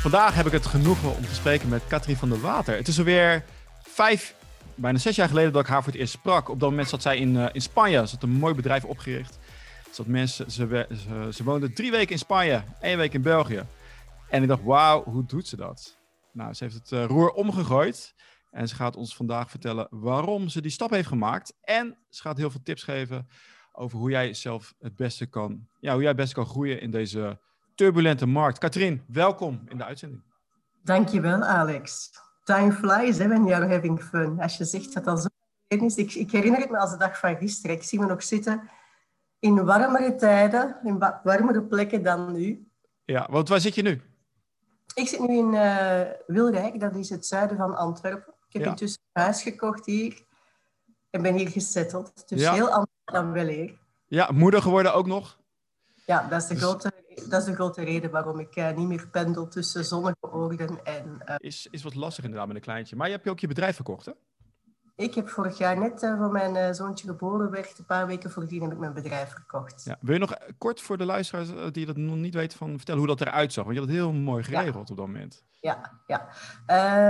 Vandaag heb ik het genoegen om te spreken met Katrien van der Water. Het is alweer vijf, bijna zes jaar geleden dat ik haar voor het eerst sprak. Op dat moment zat zij in, uh, in Spanje. Ze had een mooi bedrijf opgericht. Zat mensen, ze, ze, ze woonde drie weken in Spanje, één week in België. En ik dacht, wauw, hoe doet ze dat? Nou, ze heeft het uh, roer omgegooid. En ze gaat ons vandaag vertellen waarom ze die stap heeft gemaakt. En ze gaat heel veel tips geven over hoe jij zelf het beste kan, ja, hoe jij het beste kan groeien in deze turbulente markt. Katrien, welkom in de uitzending. Dankjewel, Alex. Time flies hè, when you're having fun. Als je zegt dat dat zo is. Ik, ik herinner het me als de dag van gisteren. Ik zie me nog zitten in warmere tijden, in warmere plekken dan nu. Ja, want waar zit je nu? Ik zit nu in uh, Wilrijk, dat is het zuiden van Antwerpen. Ik heb ja. intussen een huis gekocht hier en ben hier gesetteld. Dus ja. heel anders dan wel hier. Ja, moeder geworden ook nog? Ja, dat is de, dus... grote, dat is de grote reden waarom ik uh, niet meer pendel tussen zonnige oorden en... Uh... Is, is wat lastig inderdaad met een kleintje. Maar je hebt je ook je bedrijf verkocht, hè? Ik heb vorig jaar net uh, voor mijn uh, zoontje geboren werd, een paar weken voordien heb ik mijn bedrijf verkocht. Ja. Wil je nog kort voor de luisteraars die dat nog niet weten van vertellen hoe dat eruit zag? Want je had het heel mooi geregeld ja. op dat moment. Ja, ja.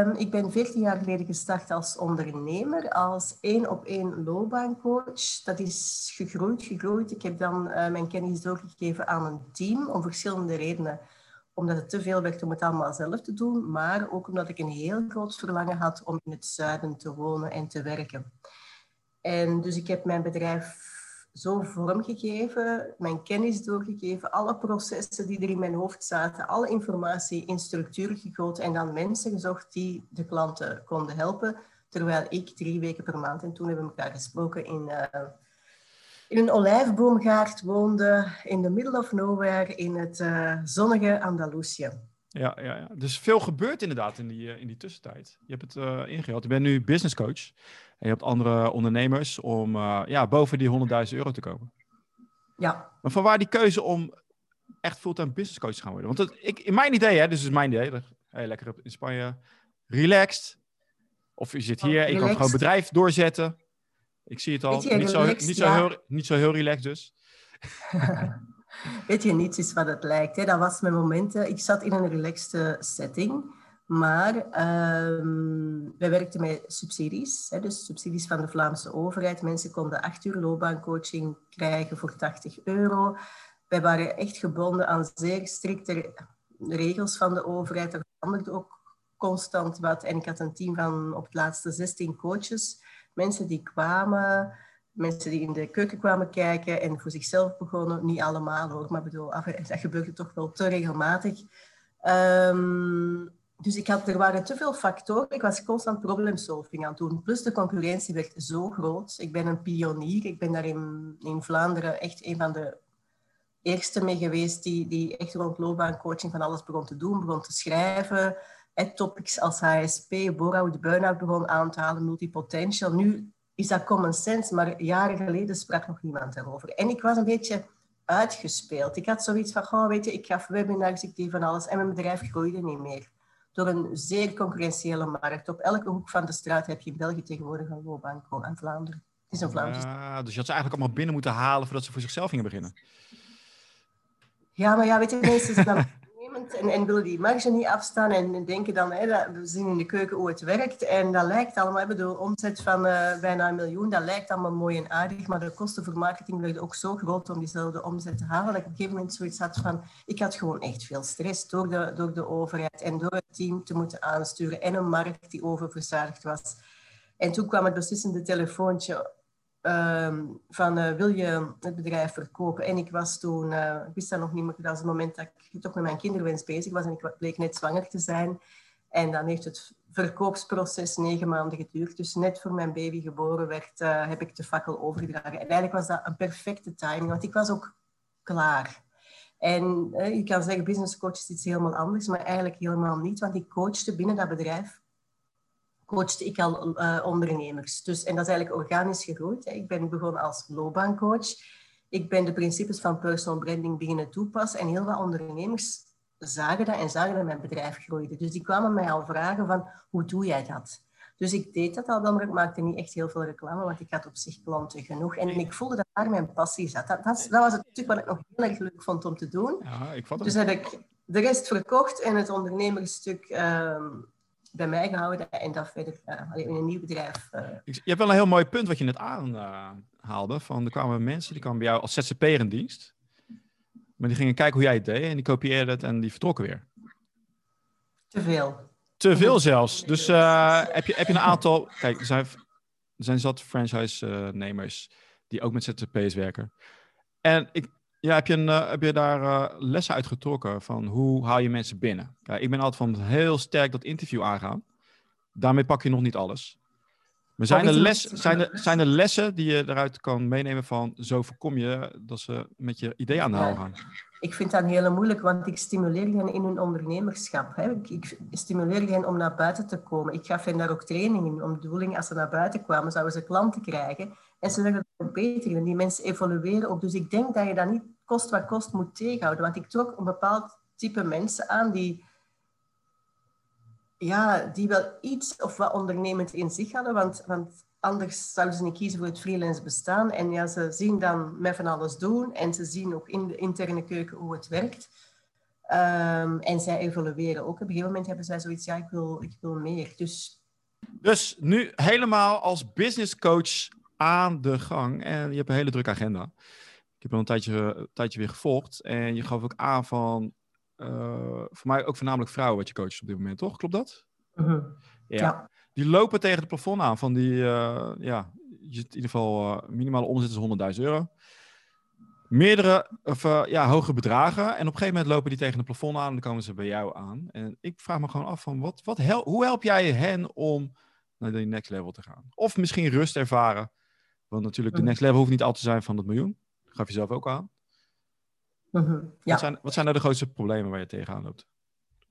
Um, ik ben 14 jaar geleden gestart als ondernemer, als één op één loopbaancoach. Dat is gegroeid, gegroeid. Ik heb dan uh, mijn kennis doorgegeven aan een team om verschillende redenen omdat het te veel werd om het allemaal zelf te doen, maar ook omdat ik een heel groot verlangen had om in het zuiden te wonen en te werken. En dus ik heb mijn bedrijf zo vormgegeven, mijn kennis doorgegeven, alle processen die er in mijn hoofd zaten, alle informatie in structuur gegoten en dan mensen gezocht die de klanten konden helpen, terwijl ik drie weken per maand, en toen hebben we elkaar gesproken in... Uh, in een olijfboomgaard woonde in the middle of nowhere in het uh, zonnige Andalusië. Ja, ja, ja, dus veel gebeurt inderdaad in die, uh, in die tussentijd. Je hebt het uh, ingehaald. Je bent nu business coach. En je hebt andere ondernemers om ja, boven die 100.000 euro te komen. Ja. Maar van waar die keuze om echt fulltime business coach te gaan worden? Want ik, in mijn idee, hè, dus is mijn idee. Hey, lekker in Spanje, relaxed. Of je zit hier, oh, je kan gewoon bedrijf doorzetten. Ik zie het al. Je, niet, zo, niet, zo ja. heel, niet zo heel relaxed dus. Weet je, niets is wat het lijkt. Hè. Dat was mijn momenten. Ik zat in een relaxte setting. Maar um, wij werkten met subsidies. Hè, dus subsidies van de Vlaamse overheid. Mensen konden acht uur loopbaancoaching krijgen voor 80 euro. Wij waren echt gebonden aan zeer strikte regels van de overheid. Er veranderde ook constant wat. En ik had een team van op het laatste 16 coaches mensen die kwamen, mensen die in de keuken kwamen kijken en voor zichzelf begonnen. Niet allemaal hoor, maar bedoel, dat gebeurde toch wel te regelmatig. Um, dus ik had, er waren te veel factoren. Ik was constant probleemsolving aan het doen. Plus de concurrentie werd zo groot. Ik ben een pionier. Ik ben daar in, in Vlaanderen echt een van de eerste mee geweest die, die echt rond loopbaancoaching van alles begon te doen, begon te schrijven topics als HSP, burn-out, burn-out begon aan te halen, multipotential. Nu is dat common sense, maar jaren geleden sprak nog niemand daarover. En ik was een beetje uitgespeeld. Ik had zoiets van, oh, weet je, ik gaf webinars, ik deed van alles en mijn bedrijf groeide niet meer. Door een zeer concurrentiële markt. Op elke hoek van de straat heb je in België tegenwoordig een aan Vlaanderen. Het is een Vlaamse ja, Dus je had ze eigenlijk allemaal binnen moeten halen voordat ze voor zichzelf gingen beginnen. Ja, maar ja, weet je, mensen zijn en, en willen die marge niet afstaan en denken dan, dat, we zien in de keuken hoe het werkt. En dat lijkt allemaal, bedoel, omzet van uh, bijna een miljoen, dat lijkt allemaal mooi en aardig, maar de kosten voor marketing werden ook zo groot om diezelfde omzet te halen, dat ik op een gegeven moment zoiets had van, ik had gewoon echt veel stress door de, door de overheid en door het team te moeten aansturen en een markt die oververzadigd was. En toen kwam het beslissende telefoontje Um, van uh, wil je het bedrijf verkopen? En ik was toen, uh, ik wist dat nog niet meer, dat was het moment dat ik toch met mijn kinderwens bezig was en ik bleek net zwanger te zijn. En dan heeft het verkoopsproces negen maanden geduurd. Dus net voor mijn baby geboren werd, uh, heb ik de fakkel overgedragen. En eigenlijk was dat een perfecte timing, want ik was ook klaar. En je kan zeggen, business coach is iets helemaal anders, maar eigenlijk helemaal niet, want ik coachte binnen dat bedrijf coachte ik al uh, ondernemers. Dus, en dat is eigenlijk organisch gegroeid. Hè. Ik ben begonnen als loopbaancoach. Ik ben de principes van personal branding beginnen toepassen. En heel wat ondernemers zagen dat en zagen dat mijn bedrijf groeide. Dus die kwamen mij al vragen van, hoe doe jij dat? Dus ik deed dat al dan, maar ik maakte niet echt heel veel reclame, want ik had op zich klanten genoeg. En ik voelde dat daar mijn passie zat. Dat, dat, dat was het stuk wat ik nog heel erg leuk vond om te doen. Ja, ik dus heb ik de rest verkocht en het ondernemersstuk ehm, bij mij gehouden en dat verder uh, in een nieuw bedrijf. Uh. Je hebt wel een heel mooi punt wat je net aanhaalde. van er kwamen mensen die kwamen bij jou als ZZP'er in dienst. Maar die gingen kijken hoe jij het deed en die kopieerden het en die vertrokken weer. Te veel. Te veel zelfs. Dus uh, heb, je, heb je een aantal. Kijk, er zijn, er zijn zat franchise-nemers die ook met ZZP's werken. En ik, ja, heb, je een, uh, heb je daar uh, lessen uit getrokken van hoe haal je mensen binnen? Kijk, ik ben altijd van heel sterk dat interview aangaan. Daarmee pak je nog niet alles. Maar zijn er, les, zijn, er, zijn er lessen die je eruit kan meenemen van zo voorkom je dat ze met je idee aan de haal gaan? Ik vind dat heel moeilijk, want ik stimuleer hen in hun ondernemerschap. Hè. Ik, ik, stimuleer hen om naar buiten te komen. Ik gaf hen daar ook trainingen om de bedoeling, als ze naar buiten kwamen, zouden ze klanten krijgen. En ze werden ook beter en die mensen evolueren ook. Dus ik denk dat je dat niet kost wat kost moet tegenhouden. Want ik trok een bepaald type mensen aan die, ja, die wel iets of wat ondernemend in zich hadden. Want, want anders zouden ze niet kiezen voor het freelance bestaan. En ja, ze zien dan met van alles doen. En ze zien ook in de interne keuken hoe het werkt. Um, en zij evolueren ook. Op een gegeven moment hebben zij zoiets, ja, ik wil, ik wil meer. Dus... dus nu helemaal als business coach aan de gang. En je hebt een hele drukke agenda. Ik heb al een tijdje, een tijdje weer gevolgd. En je gaf ook aan van, uh, voor mij ook voornamelijk vrouwen wat je coacht op dit moment, toch? Klopt dat? Uh -huh. ja. ja. Die lopen tegen het plafond aan van die, uh, ja, in ieder geval uh, minimale omzet is 100.000 euro. Meerdere, of ja, hoge bedragen. En op een gegeven moment lopen die tegen het plafond aan en dan komen ze bij jou aan. En ik vraag me gewoon af van, wat, wat hel hoe help jij hen om naar die next level te gaan? Of misschien rust ervaren. Want natuurlijk, de next level hoeft niet altijd te zijn van dat miljoen gaf je zelf ook aan. Mm -hmm. ja. wat, zijn, wat zijn nou de grootste problemen waar je tegenaan loopt?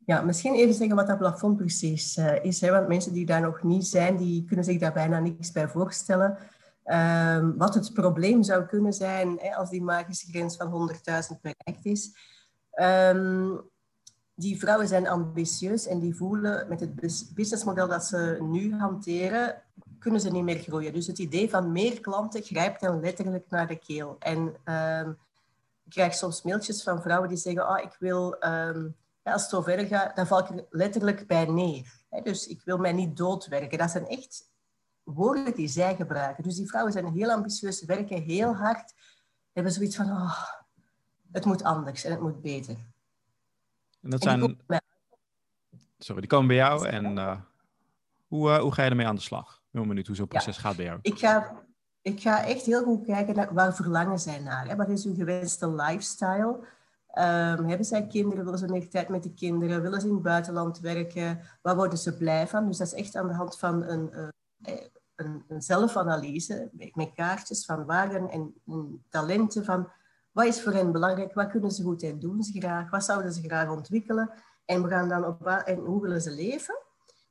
Ja, misschien even zeggen wat dat plafond precies uh, is. Hè? Want mensen die daar nog niet zijn, die kunnen zich daar bijna niks bij voorstellen. Um, wat het probleem zou kunnen zijn hè, als die magische grens van 100.000 bereikt is. Um, die vrouwen zijn ambitieus en die voelen met het businessmodel dat ze nu hanteren, kunnen ze niet meer groeien. Dus het idee van meer klanten grijpt dan letterlijk naar de keel. En um, ik krijg soms mailtjes van vrouwen die zeggen, oh, ik wil, um, ja, als het zo verder gaat, dan val ik er letterlijk bij neer. dus ik wil mij niet doodwerken. Dat zijn echt woorden die zij gebruiken. Dus die vrouwen zijn heel ambitieus, werken heel hard, hebben zoiets van, oh, het moet anders en het moet beter. En dat zijn... Sorry, die komen bij jou en uh, hoe, uh, hoe ga je ermee aan de slag? Benieuwd hoe zo'n proces ja. gaat bij jou. Ik ga, ik ga echt heel goed kijken naar waar verlangen zij naar. Hè? Wat is hun gewenste lifestyle? Um, hebben zij kinderen? Willen ze meer tijd met de kinderen? Willen ze in het buitenland werken? Waar worden ze blij van? Dus dat is echt aan de hand van een, uh, een, een zelfanalyse met kaartjes van waarden en, en talenten van wat is voor hen belangrijk? Wat kunnen ze goed en doen ze graag? Wat zouden ze graag ontwikkelen? En we gaan dan op en hoe willen ze leven?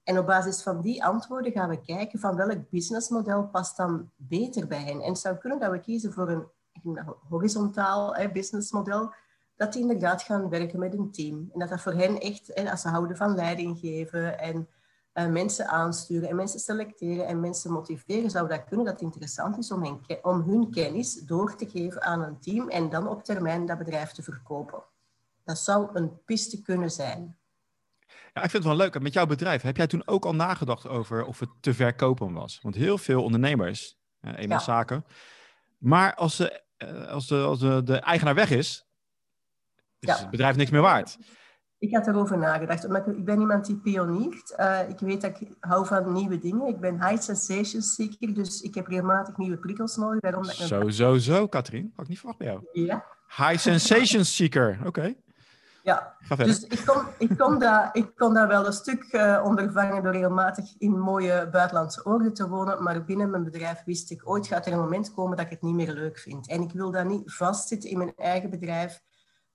En op basis van die antwoorden gaan we kijken van welk businessmodel past dan beter bij hen. En het zou kunnen dat we kiezen voor een horizontaal businessmodel, dat die inderdaad gaan werken met een team. En dat dat voor hen echt, als ze houden van leiding geven en uh, mensen aansturen en mensen selecteren en mensen motiveren, zou dat kunnen dat het interessant is om, om hun kennis door te geven aan een team en dan op termijn dat bedrijf te verkopen. Dat zou een piste kunnen zijn. Ja, ik vind het wel leuk. Met jouw bedrijf, heb jij toen ook al nagedacht over of het te verkopen was? Want heel veel ondernemers, eh, eenmaal ja. zaken. Maar als, de, als, de, als de, de eigenaar weg is, is ja. het bedrijf niks meer waard. Ik had erover nagedacht. Omdat ik, ik ben iemand die pioniert. Uh, ik weet dat ik hou van nieuwe dingen. Ik ben high sensation seeker, dus ik heb regelmatig nieuwe prikkels nodig. Daarom dat ik zo, zo, zo, Katrien. Had ik niet verwacht bij jou. Ja. High sensation seeker, oké. Okay. Ja, dus ik kon, ik, kon dat, ik kon dat wel een stuk uh, ondervangen door regelmatig in mooie buitenlandse oorden te wonen. Maar binnen mijn bedrijf wist ik, ooit gaat er een moment komen dat ik het niet meer leuk vind. En ik wil dat niet vastzitten in mijn eigen bedrijf,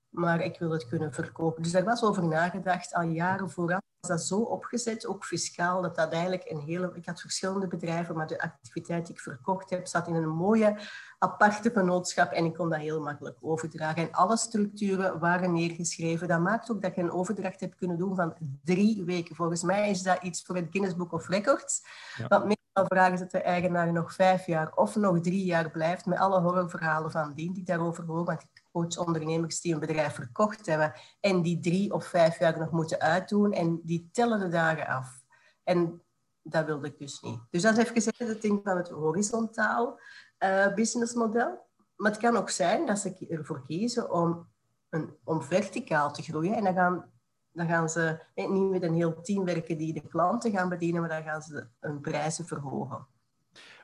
maar ik wil het kunnen verkopen. Dus daar was over nagedacht, al jaren vooraf dat zo opgezet, ook fiscaal, dat dat eigenlijk een hele... Ik had verschillende bedrijven, maar de activiteit die ik verkocht heb, zat in een mooie aparte vennootschap en ik kon dat heel makkelijk overdragen. En alle structuren waren neergeschreven. Dat maakt ook dat je een overdracht hebt kunnen doen van drie weken. Volgens mij is dat iets voor het Guinness Book of Records. Ja. Want meestal vragen ze de eigenaar nog vijf jaar of nog drie jaar blijft, met alle horrorverhalen van dien die daarover horen. Want ik coach-ondernemers die een bedrijf verkocht hebben en die drie of vijf jaar nog moeten uitdoen en die tellen de dagen af. En dat wilde ik dus niet. Dus dat is even gezegd het ding van het horizontaal uh, businessmodel. Maar het kan ook zijn dat ze ervoor kiezen om, een, om verticaal te groeien. En dan gaan, dan gaan ze niet met een heel team werken die de klanten gaan bedienen, maar dan gaan ze hun prijzen verhogen.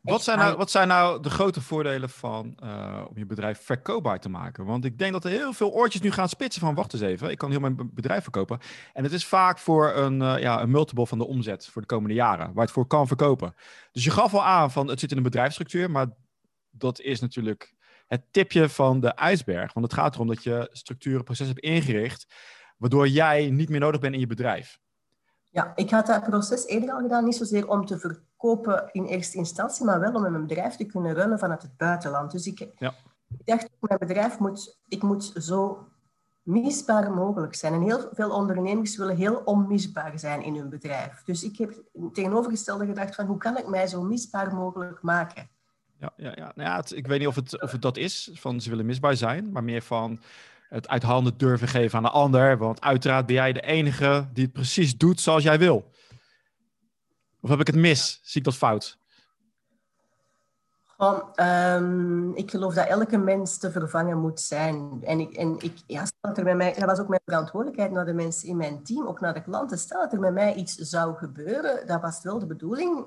Wat zijn, nou, wat zijn nou de grote voordelen van uh, om je bedrijf verkoopbaar te maken? Want ik denk dat er heel veel oortjes nu gaan spitsen van wacht eens even, ik kan heel mijn bedrijf verkopen. En het is vaak voor een, uh, ja, een multiple van de omzet voor de komende jaren, waar het voor kan verkopen. Dus je gaf al aan van het zit in een bedrijfsstructuur, maar dat is natuurlijk het tipje van de ijsberg. Want het gaat erom dat je structuren, processen hebt ingericht, waardoor jij niet meer nodig bent in je bedrijf. Ja, ik had dat proces eerder al gedaan, niet zozeer om te verkopen in eerste instantie, maar wel om mijn bedrijf te kunnen runnen vanuit het buitenland. Dus ik, ja. ik dacht, mijn bedrijf moet, ik moet zo misbaar mogelijk zijn. En heel veel ondernemers willen heel onmisbaar zijn in hun bedrijf. Dus ik heb tegenovergestelde gedacht van, hoe kan ik mij zo misbaar mogelijk maken? Ja, ja, ja. Nou ja ik weet niet of het, of het dat is, van ze willen misbaar zijn, maar meer van het uit handen durven geven aan de ander. Want uiteraard ben jij de enige die het precies doet zoals jij wil. Of heb ik het mis? Zie ik dat fout? Um, ik geloof dat elke mens te vervangen moet zijn. En, ik, en ik, ja, stel dat, er bij mij, dat was ook mijn verantwoordelijkheid naar de mensen in mijn team, ook naar de klanten. Stel dat er met mij iets zou gebeuren, dat was wel de bedoeling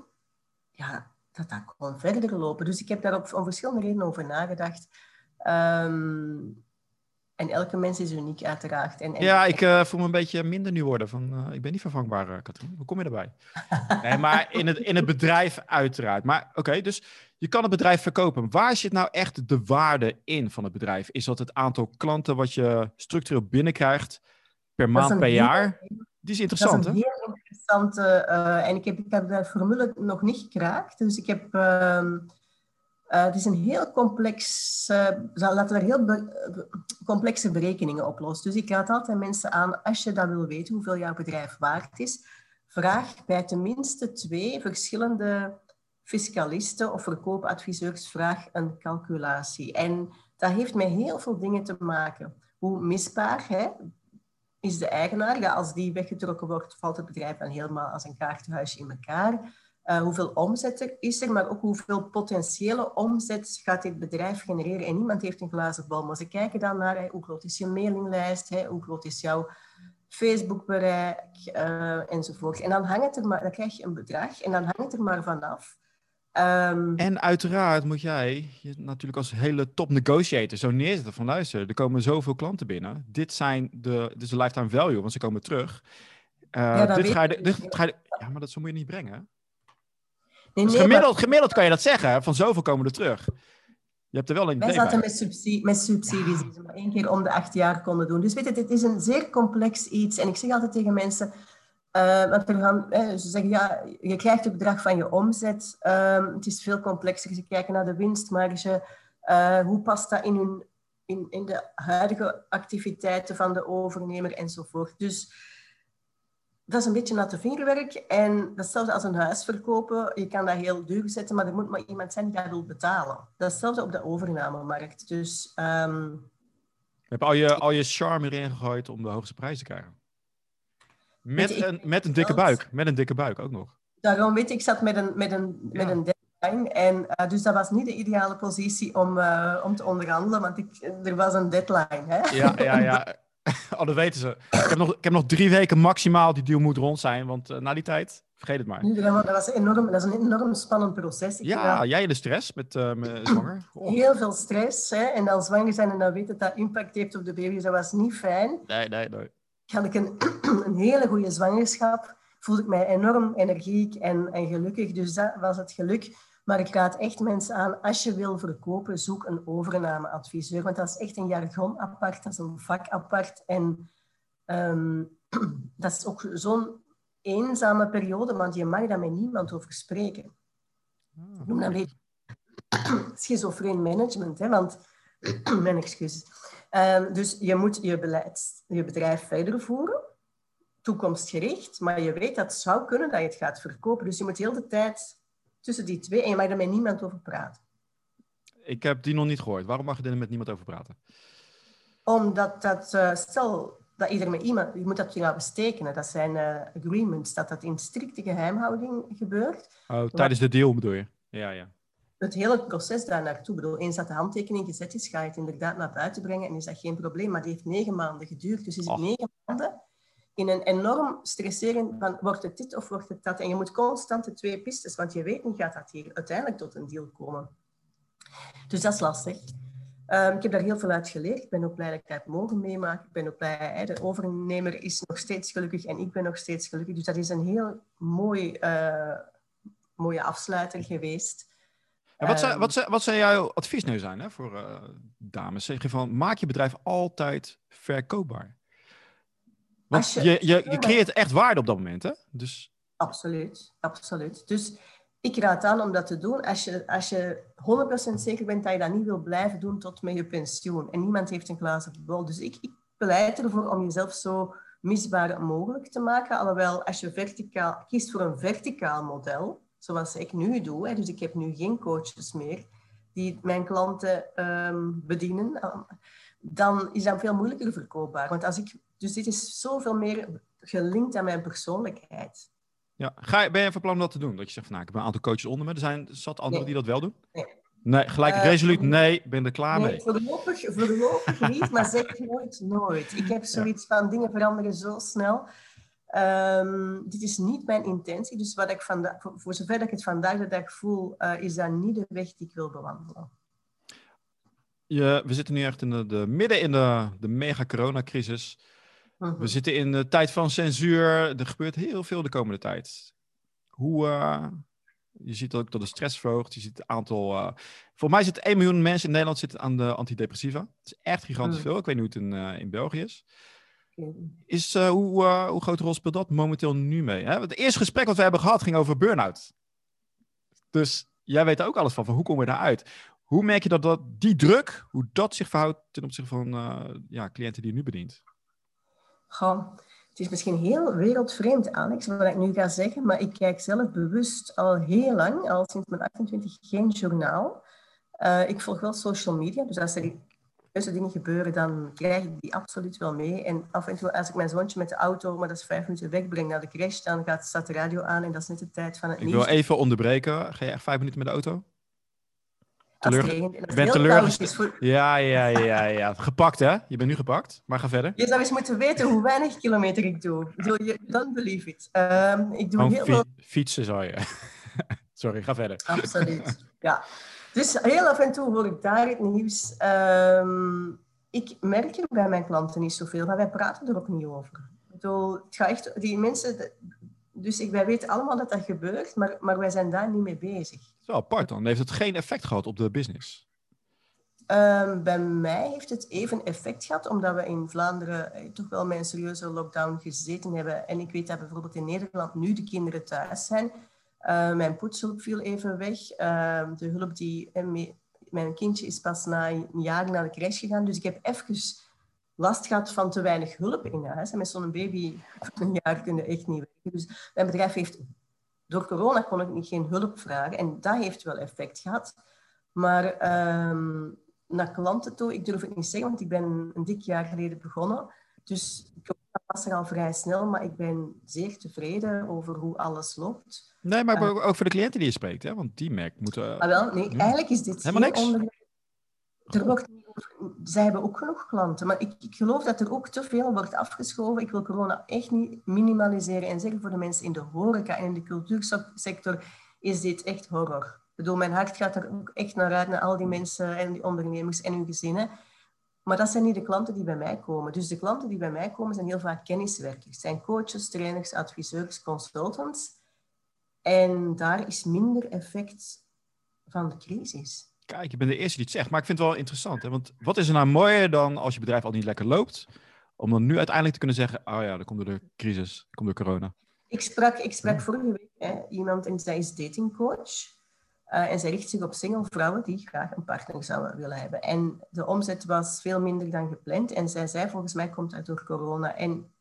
ja, dat dat gewoon verder lopen. Dus ik heb daar op, om verschillende redenen over nagedacht. Um, en elke mens is uniek, uiteraard. En, en ja, ik uh, voel me een beetje minder nu worden. Van, uh, ik ben niet vervangbaar, uh, Katrien. Hoe kom je erbij? nee, maar in het, in het bedrijf uiteraard. Maar oké, dus je kan het bedrijf verkopen. Waar zit nou echt de waarde in van het bedrijf? Is dat het aantal klanten wat je structureel binnenkrijgt per maand, per jaar? Die is interessant, dat is een hè? heel interessante... en ik heb, ik heb de formule nog niet gekraakt. Dus ik heb... Ehm, uh, het is een heel complex, uh, laten we heel be complexe berekeningen oplossen. Dus ik raad altijd mensen aan, als je dat wil weten, hoeveel jouw bedrijf waard is, vraag bij tenminste twee verschillende fiscalisten of verkoopadviseurs, vraag een calculatie. En dat heeft met heel veel dingen te maken. Hoe misbaar hè, is de eigenaar? Als die weggetrokken wordt, valt het bedrijf dan helemaal als een kaartenhuisje in elkaar. Uh, hoeveel omzet er is er, maar ook hoeveel potentiële omzet gaat dit bedrijf genereren. En niemand heeft een glazen bal, maar ze kijken dan naar hoe groot is je mailinglijst, hoe groot is jouw Facebookbereik uh, enzovoort. En dan, hangt er maar, dan krijg je een bedrag en dan hangt het er maar vanaf. Um, en uiteraard moet jij je natuurlijk als hele top negotiator zo neerzetten van luister, er komen zoveel klanten binnen. Dit, zijn de, dit is de lifetime value, want ze komen terug. Uh, ja, dit ga je, dit ga je, ja, maar dat zo moet je niet brengen. Nee, dus gemiddeld, gemiddeld kan je dat zeggen, van zoveel komen er terug. Je hebt er wel een Wij zaten met, subsidie, met subsidies die ze maar één keer om de acht jaar konden doen. Dus weet je, dit is een zeer complex iets. En ik zeg altijd tegen mensen, uh, want er gaan, ze zeggen, ja, je krijgt het bedrag van je omzet. Uh, het is veel complexer. Ze kijken naar de winstmarge. Uh, hoe past dat in, hun, in, in de huidige activiteiten van de overnemer enzovoort. Dus dat is een beetje natte vingerwerk. En dat is hetzelfde als een huis verkopen. Je kan dat heel duur zetten, maar er moet maar iemand zijn die dat wil betalen. Dat is hetzelfde op de overnamemarkt. Dus... Um... Je hebt al je, al je charme erin gegooid om de hoogste prijs te krijgen. Met, een, met een dikke buik. Met een dikke buik ook nog. Daarom weet ik, ik zat met een, met een, met een deadline. En, uh, dus dat was niet de ideale positie om, uh, om te onderhandelen, want ik, er was een deadline. Hè? Ja, ja, ja. oh, dat weten ze. Ik heb, nog, ik heb nog drie weken maximaal die deal moet rond zijn, want uh, na die tijd, vergeet het maar. Dat, was enorm, dat is een enorm spannend proces. Ik ja, jij in de stress met, uh, met zwanger? Oh. Heel veel stress. Hè? En dan zwanger zijn en dan weten dat dat impact heeft op de baby, dat was niet fijn. Nee, nee, nee. Had ik een, een hele goede zwangerschap, voelde ik mij enorm energiek en, en gelukkig. Dus dat was het geluk maar ik raad echt mensen aan, als je wil verkopen, zoek een overnameadviseur. Want dat is echt een jargon apart, dat is een vak apart. En um, dat is ook zo'n eenzame periode, want je mag daar met niemand over spreken. Ik noem dat een schizofreen management, hè, want... mijn excuses. Um, dus je moet je, beleid, je bedrijf verder voeren, toekomstgericht, maar je weet dat het zou kunnen dat je het gaat verkopen. Dus je moet heel de tijd tussen die twee en je mag er met niemand over praten. Ik heb die nog niet gehoord. Waarom mag je er met niemand over praten? Omdat dat, uh, stel dat iedereen met iemand, je moet dat trouwens tekenen, dat zijn uh, agreements, dat dat in strikte geheimhouding gebeurt. Oh, tijdens de deal bedoel je? Ja, ja. Het hele proces daar naartoe, bedoel, eens dat de handtekening gezet is, ga je het inderdaad naar buiten brengen en is dat geen probleem. Maar die heeft negen maanden geduurd, dus is het negen maanden in een enorm stresseren van wordt het dit of wordt het dat. En je moet constant de twee pistes, want je weet niet, gaat dat hier uiteindelijk tot een deal komen. Dus dat is lastig. Um, ik heb daar heel veel uit geleerd. Ik ben ook blij dat ik dat mogen meemaken. Ik ben ook blij, de overnemer is nog steeds gelukkig en ik ben nog steeds gelukkig. Dus dat is een heel mooi, uh, mooie afsluiter geweest. En wat, zou, wat, zou, wat zou jouw advies nu zijn hè, voor uh, dames? Zeg je van, maak je bedrijf altijd verkoopbaar. Want je, je, je, creëert echt waarde op dat moment, hè? Dus... Absoluut, absoluut. Dus ik raad aan om dat te doen als je, als je 100% zeker bent dat je dat niet wil blijven doen tot met je pensioen. En niemand heeft een glazen bol. Dus ik, ik pleit ervoor om jezelf zo misbaar mogelijk te maken. Alhoewel, als je verticaal, kiest voor een verticaal model, zoals ik nu doe, hè, dus ik heb nu geen coaches meer die mijn klanten um, bedienen, dan is dat veel moeilijker verkoopbaar. Want als ik, dus dit is zoveel meer gelinkt aan mijn persoonlijkheid. Ja. Ga, ben je van plan om dat te doen? Dat je zegt van nou, ik heb een aantal coaches onder me. Er zijn zat anderen die dat wel doen? Nee. Nee, gelijk uh, resoluut nee, ben er klaar nee, mee. Voorlopig, voorlopig niet, maar zeg nooit nooit. Ik heb zoiets van dingen veranderen zo snel. Um, dit is niet mijn intentie. Dus wat ik voor, voor zover ik het vandaag de dag voel, uh, is dat niet de weg die ik wil bewandelen. Je, we zitten nu echt in de, de midden in de, de mega-coronacrisis. Uh-huh. We zitten in de tijd van censuur. Er gebeurt heel veel de komende tijd. Hoe, uh, je ziet ook dat de stress verhoogt. Je ziet het aantal. Uh, voor mij zitten 1 miljoen mensen in Nederland zitten aan de antidepressiva. Dat is echt gigantisch uh-huh. veel. Ik weet niet hoe het in, uh, in België is. Is, hoe, hoe grote rol speelt dat momenteel nu mee? Hè? Het eerste gesprek wat we hebben gehad ging over burn-out. Dus jij weet er ook alles van, van hoe komen we daaruit? Hoe merk je dat, dat die druk, hoe dat zich verhoudt ten opzichte van uh, ja, cliënten die je nu bedient? Goh, het is misschien heel wereldvreemd, Alex, wat ik nu ga zeggen, maar ik kijk zelf bewust al heel lang, al sinds mijn 28, geen journaal. Uh, ik volg wel social media, dus als er dingen gebeuren, dan krijg ik die absoluut wel mee. En af en toe, als ik mijn zoontje met de auto, maar dat is vijf minuten wegbreng naar de crash, dan gaat, staat de radio aan en dat is net de tijd van het nieuws. Ik wil even onderbreken. Ga je echt vijf minuten met de auto? Teleur... Ik ben teleurgesteld. Voor... Ja, ja, ja, ja. Gepakt, hè? Je bent nu gepakt, maar ga verder. Je zou eens moeten weten hoe weinig kilometer ik doe. Dan believe it. Um, ik doe Gewoon heel veel... Fietsen zou je. Sorry, ga verder. Absoluut, ja. Dus heel af en toe hoor ik daar het nieuws. Um, ik merk er bij mijn klanten niet zoveel, maar wij praten er ook niet over. Ik bedoel, het gaat echt, die mensen, dus ik, wij weten allemaal dat dat gebeurt, maar, maar wij zijn daar niet mee bezig. Zo apart dan. Heeft het geen effect gehad op de business? Um, bij mij heeft het even effect gehad, omdat we in Vlaanderen eh, toch wel met een serieuze lockdown gezeten hebben. En ik weet dat bijvoorbeeld in Nederland nu de kinderen thuis zijn. Uh, mijn poetshulp viel even weg. Uh, de hulp die... Uh, mijn kindje is pas na een jaar naar de crash gegaan. Dus ik heb even last gehad van te weinig hulp in huis. En met zo'n baby van een jaar kunnen echt niet werken. Dus mijn bedrijf heeft... Door corona kon ik niet geen hulp vragen. En dat heeft wel effect gehad. Maar um, naar klanten toe, ik durf het niet zeggen, want ik ben een dik jaar geleden begonnen. Dus ik was er al vrij snel, maar ik ben zeer tevreden over hoe alles loopt. Nee, maar uh, ook voor de cliënten die je spreekt, hè? want die merk moeten... Ah, wel, nee, eigenlijk is dit helemaal niks. Onder... Er wordt zij hebben ook genoeg klanten, maar ik, ik, geloof dat er ook te veel wordt afgeschoven. Ik wil corona echt niet minimaliseren en zeggen voor de mensen in de horeca en in de cultuursector is dit echt horror. Bedoel, mijn hart gaat er ook echt naar uit, naar al die mensen en die ondernemers en hun gezinnen. Maar dat zijn niet de klanten die bij mij komen. Dus de klanten die bij mij komen zijn heel vaak kenniswerkers. zijn coaches, trainers, adviseurs, consultants. En daar is minder effect van de crisis. Kijk, je bent de eerste die het zegt. Maar ik vind het wel interessant. Hè? Want wat is er nou mooier dan als je bedrijf al niet lekker loopt... om dan nu uiteindelijk te kunnen zeggen... oh ja, dat komt door de crisis, dat komt door corona. Ik sprak, ik sprak vorige week hè, iemand en zij is datingcoach... Uh, en zij richt zich op single vrouwen die graag een partner zouden willen hebben. En de omzet was veel minder dan gepland. En zij zei, volgens mij komt dat door corona. En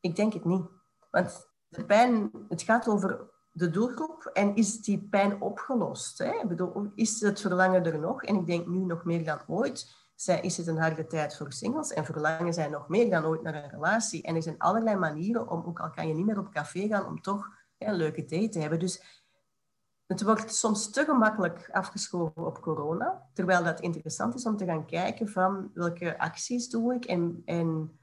ik denk het niet. Want de pijn, het gaat over de doelgroep en is die pijn opgelost? Hè? Ik bedoel, is het verlangen er nog? En ik denk nu nog meer dan ooit is het een harde tijd voor singles en verlangen zij nog meer dan ooit naar een relatie. En er zijn allerlei manieren om, ook al kan je niet meer op café gaan, om toch een leuke date te hebben. Dus het wordt soms te gemakkelijk afgeschoven op corona, terwijl dat interessant is om te gaan kijken van welke acties doe ik en, en,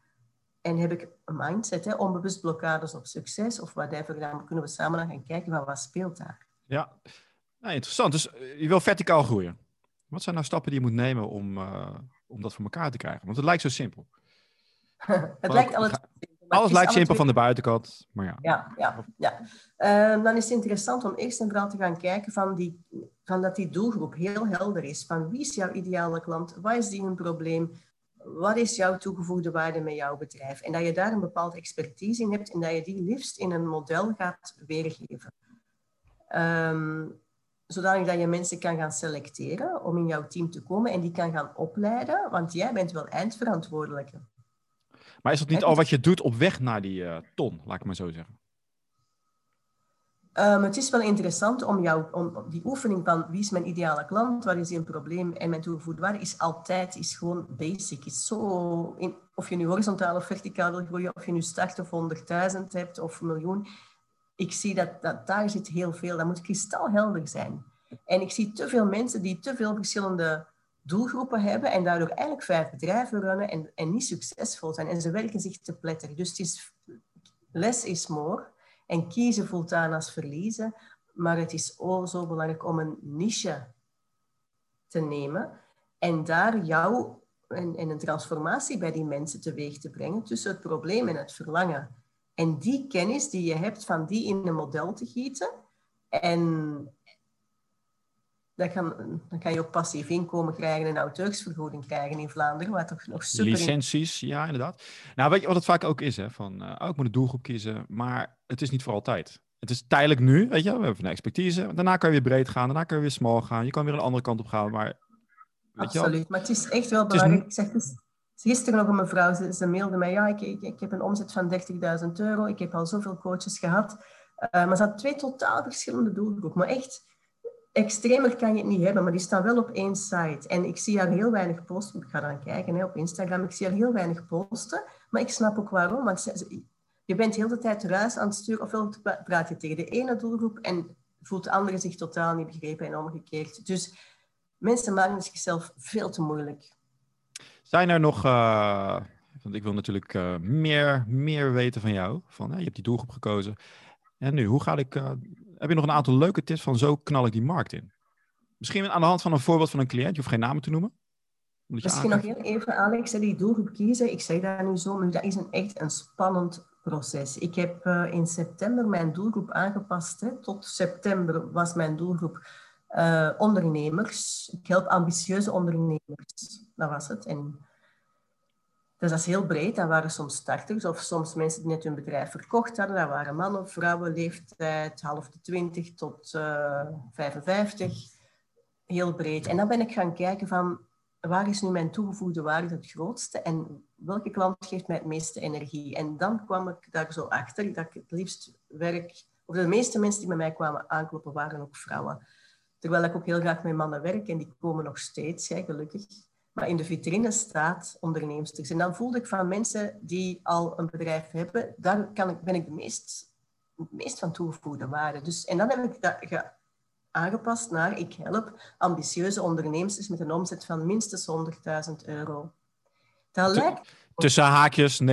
en heb ik een mindset, hè, onbewust blokkades op succes of whatever. Dan kunnen we samen gaan kijken van wat speelt daar. Ja, nou, interessant. Dus eh, je wil verticaal groeien. Wat zijn nou stappen die je moet nemen om, uh, om dat voor elkaar te krijgen? Want het lijkt zo simpel. het lijkt alles alles lijkt simpel van de buitenkant, maar ja. Ja, ja, ja. Uh, dan is het interessant om eerst en vooral te gaan kijken van, die, van dat die doelgroep heel helder is. Van wie is jouw ideale klant? Wat is die een probleem? Wat is jouw toegevoegde waarde met jouw bedrijf? En dat je daar een bepaalde expertise in hebt en dat je die liefst in een model gaat weergeven. Um, zodanig dat je mensen kan gaan selecteren om in jouw team te komen en die kan gaan opleiden, want jij bent wel eindverantwoordelijke. Maar is dat niet al wat je doet op weg naar die uh, ton, laat ik maar zo zeggen? Um, het is wel interessant om, jou, om die oefening van wie is mijn ideale klant, wat is een probleem en mijn toegevoegde waarde, is altijd is gewoon basic. Is zo of je nu horizontaal of verticaal wil groeien, of je nu start of 100.000 hebt of een miljoen. Ik zie dat, dat daar zit heel veel. Dat moet kristalhelder zijn. En ik zie te veel mensen die te veel verschillende doelgroepen hebben en daardoor eigenlijk vijf bedrijven runnen en, en niet succesvol zijn. En ze werken zich te pletter. Dus het is less is more. En kiezen voelt aan als verliezen. Maar het is ook zo belangrijk om een niche te nemen en daar jou en, en, een transformatie bij die mensen teweeg te brengen tussen het probleem en het verlangen. En die kennis die je hebt, van die in een model te gieten en, dan kan, dan kan je ook passief inkomen krijgen en auteursvergoeding krijgen in Vlaanderen, wat toch nog super... Licenties, ja, inderdaad. Nou, weet je wat het vaak ook is, hè? Van, uh, oh, ik moet een doelgroep kiezen, maar het is niet voor altijd. Het is tijdelijk nu, weet je, we hebben een expertise. Daarna kan je weer breed gaan, daarna kan je weer small gaan. Je kan weer een andere kant op gaan, maar... Absoluut, maar het is echt wel belangrijk. Ik zeg, gisteren nog een mevrouw, ze, ze mailde mij, ja, ik, ik, ik heb een omzet van 30.000 euro, ik heb al zoveel coaches gehad. Uh, maar ze had twee totaal verschillende doelgroepen, maar echt extremer kan je het niet hebben, maar die staan wel op één site. En ik zie haar heel weinig posten. Ik ga dan kijken hè, op Instagram. Ik zie haar heel weinig posten. Maar ik snap ook waarom. Want je bent heel de tijd ruis aan het sturen. Ofwel praat je tegen de ene doelgroep en voelt de andere zich totaal niet begrepen en omgekeerd. Dus mensen maken zichzelf veel te moeilijk. Zijn er nog... Uh, want ik wil natuurlijk uh, meer, meer weten van jou. Van, je hebt die doelgroep gekozen. En nu, hoe ga ik... Uh, heb je nog een aantal leuke tips van zo knal ik die markt in? Misschien aan de hand van een voorbeeld van een cliënt. Je hoeft geen namen te noemen. Misschien nog heel even, Alex, die doelgroep kiezen. Ik zeg dat nu zo, maar dat is een, echt een spannend proces. Ik heb uh, in september mijn doelgroep aangepast. Hè. Tot september was mijn doelgroep uh, ondernemers. Ik help ambitieuze ondernemers. Dat was het. En dus dat is heel breed. Dat waren soms starters of soms mensen die net hun bedrijf verkocht hadden. Dat waren mannen of vrouwen, leeftijd half de 20 tot uh, eh, 55. Heel breed. En dan ben ik gaan kijken van waar is nu mijn toegevoegde waarde het grootste en welke klant geeft mij het meeste energie. En dan kwam ik daar zo achter dat ik het liefst werk, of de meeste mensen die bij mij kwamen aankloppen waren ook vrouwen. Terwijl ik ook heel graag met mannen werk en die komen nog steeds, ja, gelukkig maar in de vitrine staat onderneemsters. En dan voelde ik van mensen die al een bedrijf hebben, daar kan ik, ben ik de meest, meest van toegevoegde waarde. Dus, en dan heb ik dat aangepast naar, ik help ambitieuze ondernemers met een omzet van minstens 100.000 euro. Dat lijkt... Tussen haakjes, 90.000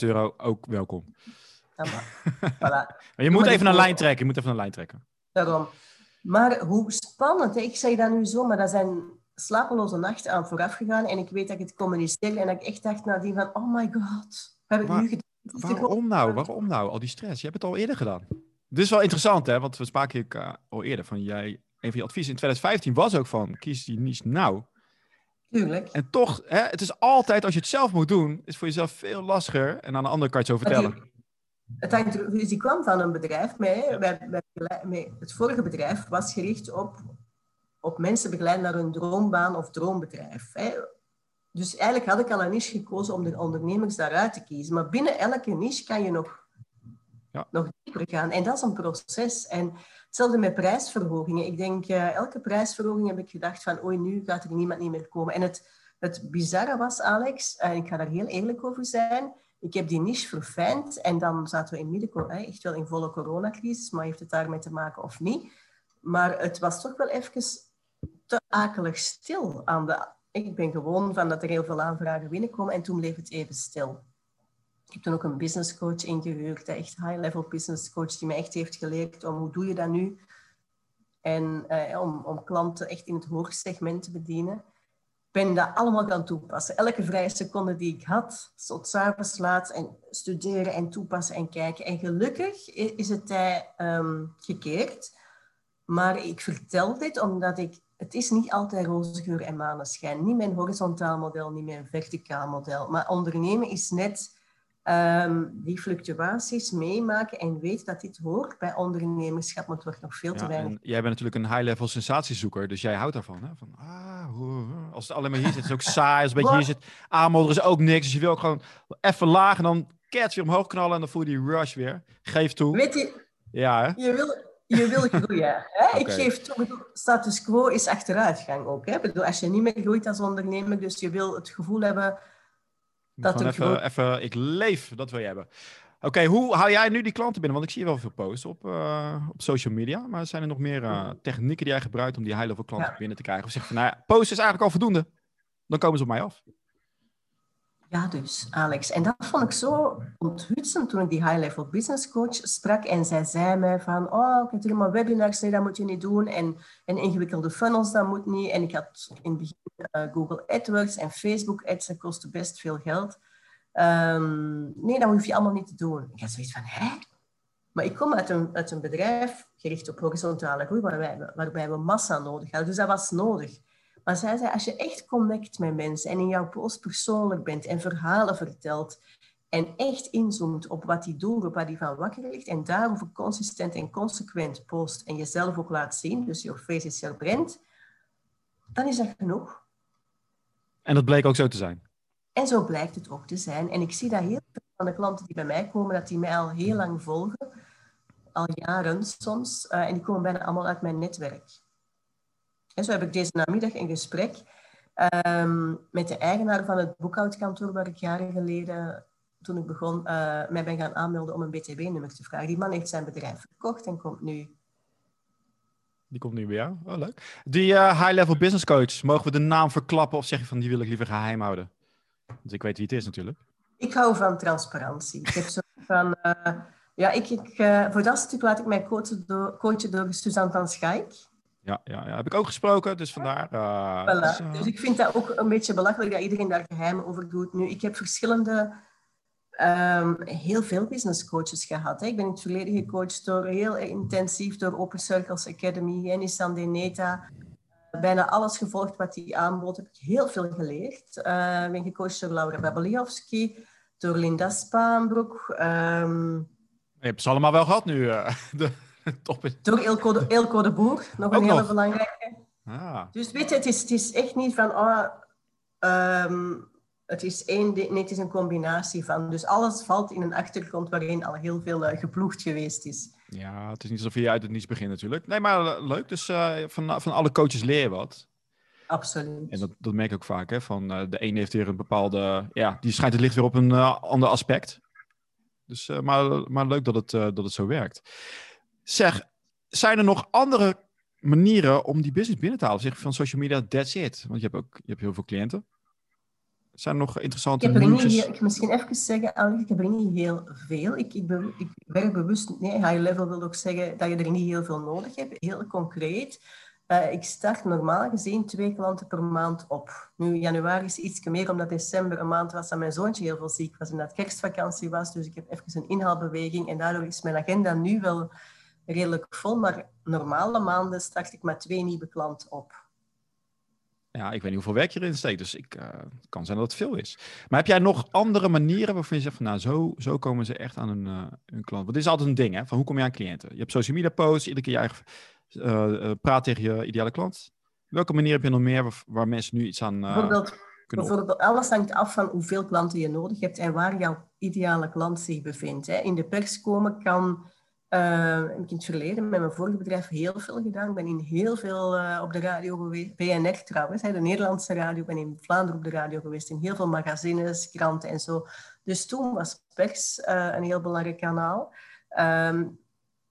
euro, ook welkom. Ja, voilà. maar je moet even een lijn trekken, je moet even een lijn trekken. Daarom. Maar hoe spannend, ik zeg dat nu zo, maar dat zijn slapeloze nacht aan vooraf gegaan. En ik weet dat ik het communiceerde en dat ik echt dacht nadien van, oh my god, wat heb ik nu gedaan? Waarom nou? Waarom nou? Al die stress. Je hebt het al eerder gedaan. Dit is wel interessant, hè? Want we spraken ik uh, al eerder van jij. Een van je adviezen in 2015 was ook van kies die niche nou. Tuurlijk. En toch, hè, het is altijd als je het zelf moet doen, is voor jezelf veel lastiger. En aan de andere kant zo vertellen. Het hangt, dus die kwam van een bedrijf. Mee, mee, het vorige bedrijf was gericht op op mensen begeleiden naar hun droombaan of droombedrijf. Hè. Dus eigenlijk had ik al een niche gekozen om de ondernemers daaruit te kiezen. Maar binnen elke niche kan je nog, ja. nog dieper gaan. En dat is een proces. En hetzelfde met prijsverhogingen. Ik denk, uh, elke prijsverhoging heb ik gedacht van, oei, nu gaat er niemand niet meer komen. En het, Het bizarre was, Alex, en ik ga daar heel eerlijk over zijn, ik heb die niche verfijnd en dan zaten we in midden, echt wel in volle coronacrisis, maar heeft het daarmee te maken of niet? Maar het was toch wel even te akelig stil aan de... Ik ben gewoon van dat er heel veel aanvragen binnenkomen en toen bleef het even stil. Ik heb toen ook een business coach ingehuurd, echt high-level business coach, die me echt heeft geleerd om hoe doe je dat nu? En eh, om, om klanten echt in het hoogsegment te bedienen ben dat allemaal gaan toepassen. Elke vrije seconde die ik had, tot s'avonds laat en studeren en toepassen en kijken. En gelukkig is het tij um, gekeerd. Maar ik vertel dit omdat ik... Het is niet altijd roze geur en maneschijn. Niet mijn horizontaal model, niet mijn verticaal model. Maar ondernemen is net um, die fluctuaties meemaken en weet dat dit hoort bij ondernemerschap, maar het wordt nog veel te weinig. Jij bent natuurlijk een high-level sensatiezoeker, dus jij houdt daarvan. Hè? Van, ah, als het alleen maar hier zit, is het ook saai. Als het een beetje hier zit, aanmodderen is ook niks. Dus je wil ook gewoon even laag en dan cats weer omhoog knallen en dan voel je die rush weer. Geef toe. Weet je, ja, hè? je wil... Je wil groeien. Hè? Ik geef toe, status quo is achteruitgang ook. Hè? Bedoel, als je niet meer groeit als ondernemer, dus je wil het gevoel hebben dat even, even, ik leef, dat wil je hebben. Oké, hoe hou jij nu die klanten binnen? Want ik zie je wel veel posts op, uh, op social media. Maar zijn er nog meer uh, technieken die jij gebruikt om die high-level klanten binnen te krijgen? Of zeg je van, nou ja, post is eigenlijk al voldoende. Dan komen ze op mij af. Ja, dus, Alex. En dat vond ik zo onthutsend toen ik die high-level business coach sprak. En zij zei mij van, oh, ik heb helemaal webinars, nee, dat moet je niet doen. En, en ingewikkelde funnels, dat moet niet. En ik had in het begin uh, Google AdWords en Facebook ads, dat kostte best veel geld. Um, nee, dat hoef je allemaal niet te doen. Ik had zoiets van, hè? Maar ik kom uit een, uit een bedrijf gericht op horizontale groei, waarbij, waarbij we massa nodig hadden. Dus dat was nodig. Maar zij zei, als je echt connect met mensen en in jouw post persoonlijk bent en verhalen vertelt en echt inzoomt op wat die doen, op wat die van wakker ligt en daarover consistent en consequent post en jezelf ook laat zien, dus je face is your brand, dan is dat genoeg. En dat bleek ook zo te zijn? En zo blijkt het ook te zijn. En ik zie dat heel veel van de klanten die bij mij komen, dat die mij al heel lang volgen, al jaren soms, uh, en die komen bijna allemaal uit mijn netwerk. En zo heb ik deze namiddag een gesprek um, met de eigenaar van het boekhoudkantoor waar ik jaren geleden, toen ik begon, uh, mij ben gaan aanmelden om een BTW-nummer te vragen. Die man heeft zijn bedrijf verkocht en komt nu die komt nu bij jou. Oh, leuk. Die uh, high-level business coach, mogen we de naam verklappen of zeg je van die wil ik liever geheim houden? Want ik weet wie het is natuurlijk. Ik hou van transparantie. Ik heb zo van, uh, ja, ik, ik, voor dat stuk laat ik mij coachen door, coachen door Suzanne van Schaik. Ja, ja, ja, heb ik ook gesproken, dus vandaar. Uh, voilà. dus, uh... dus, ik vind dat ook een beetje belachelijk dat iedereen daar geheim over doet. Nu, ik heb verschillende, um, heel veel business coaches gehad. Hè. Ik ben in het verleden gecoacht door heel intensief door Open Circles Academy, Nissan Deneta. Bijna alles gevolgd wat die aanbood, heb ik heel veel geleerd. Uh, ik ben gecoacht door Laura Babeliowski, door Linda Spaanbroek. Um... Je hebt ze allemaal wel gehad nu. De... Top. Door Elko de, Elko de Boer, nog een hele belangrijke. Ah. Dus weet je, het is, het is echt niet van, oh, um, het is één, nee, het is een combinatie van. Dus alles valt in een achtergrond waarin al heel veel uh, geploegd geweest is. Ja, het is niet alsof je uit het niets begint natuurlijk. Nee, maar uh, leuk. Dus uh, van, van alle coaches leer je wat. Absoluut. En dat, dat merk ik ook vaak. Hè, van, de ene heeft weer een bepaalde... Ja, die schijnt het licht weer op een ander aspect. Dus, maar, maar leuk dat het, dat het zo werkt. Zeg, zijn er nog andere manieren om die business binnen te halen? Zeg van social media, that's it. Want je hebt ook je hebt heel veel cliënten. Zijn er nog interessante ik heb Ik misschien even zeggen, ik heb er niet heel veel. Ik, ik, ik werk bewust, nee, high level wil ook zeggen dat je er niet heel veel nodig hebt. Heel concreet. Uh, ik start normaal gezien twee klanten per maand op. Nu, januari is iets meer, omdat december een maand was dat mijn zoontje heel veel ziek was en dat kerstvakantie was. Dus ik heb even een inhaalbeweging en daardoor is mijn agenda nu wel redelijk vol, maar normale maanden start ik met twee nieuwe klanten op. Ja, ik weet niet hoeveel werk je erin steekt, dus ik, uh, het kan zijn dat het veel is. Maar heb jij nog andere manieren waarvan je zegt van nou, zo, zo komen ze echt aan hun, uh, hun klant? Want dit is altijd een ding, hè? Van hoe kom je aan cliënten? Je hebt social media posts, iedere keer je eigen uh, praat tegen je ideale klant. Welke manier heb je nog meer waar, waar mensen nu iets aan bijvoorbeeld, Bijvoorbeeld, alles hangt af van hoeveel klanten je nodig hebt en waar jouw ideale klant zich bevindt. Hè? In de pers komen kan Uh, heb ik in het verleden met mijn vorige bedrijf heel veel gedaan. Ik ben in heel veel uh, op de radio geweest. BNR trouwens, de Nederlandse radio. Ik ben in Vlaanderen op de radio geweest. In heel veel magazines, kranten en zo. Dus toen was pers uh, een heel belangrijk kanaal. Um,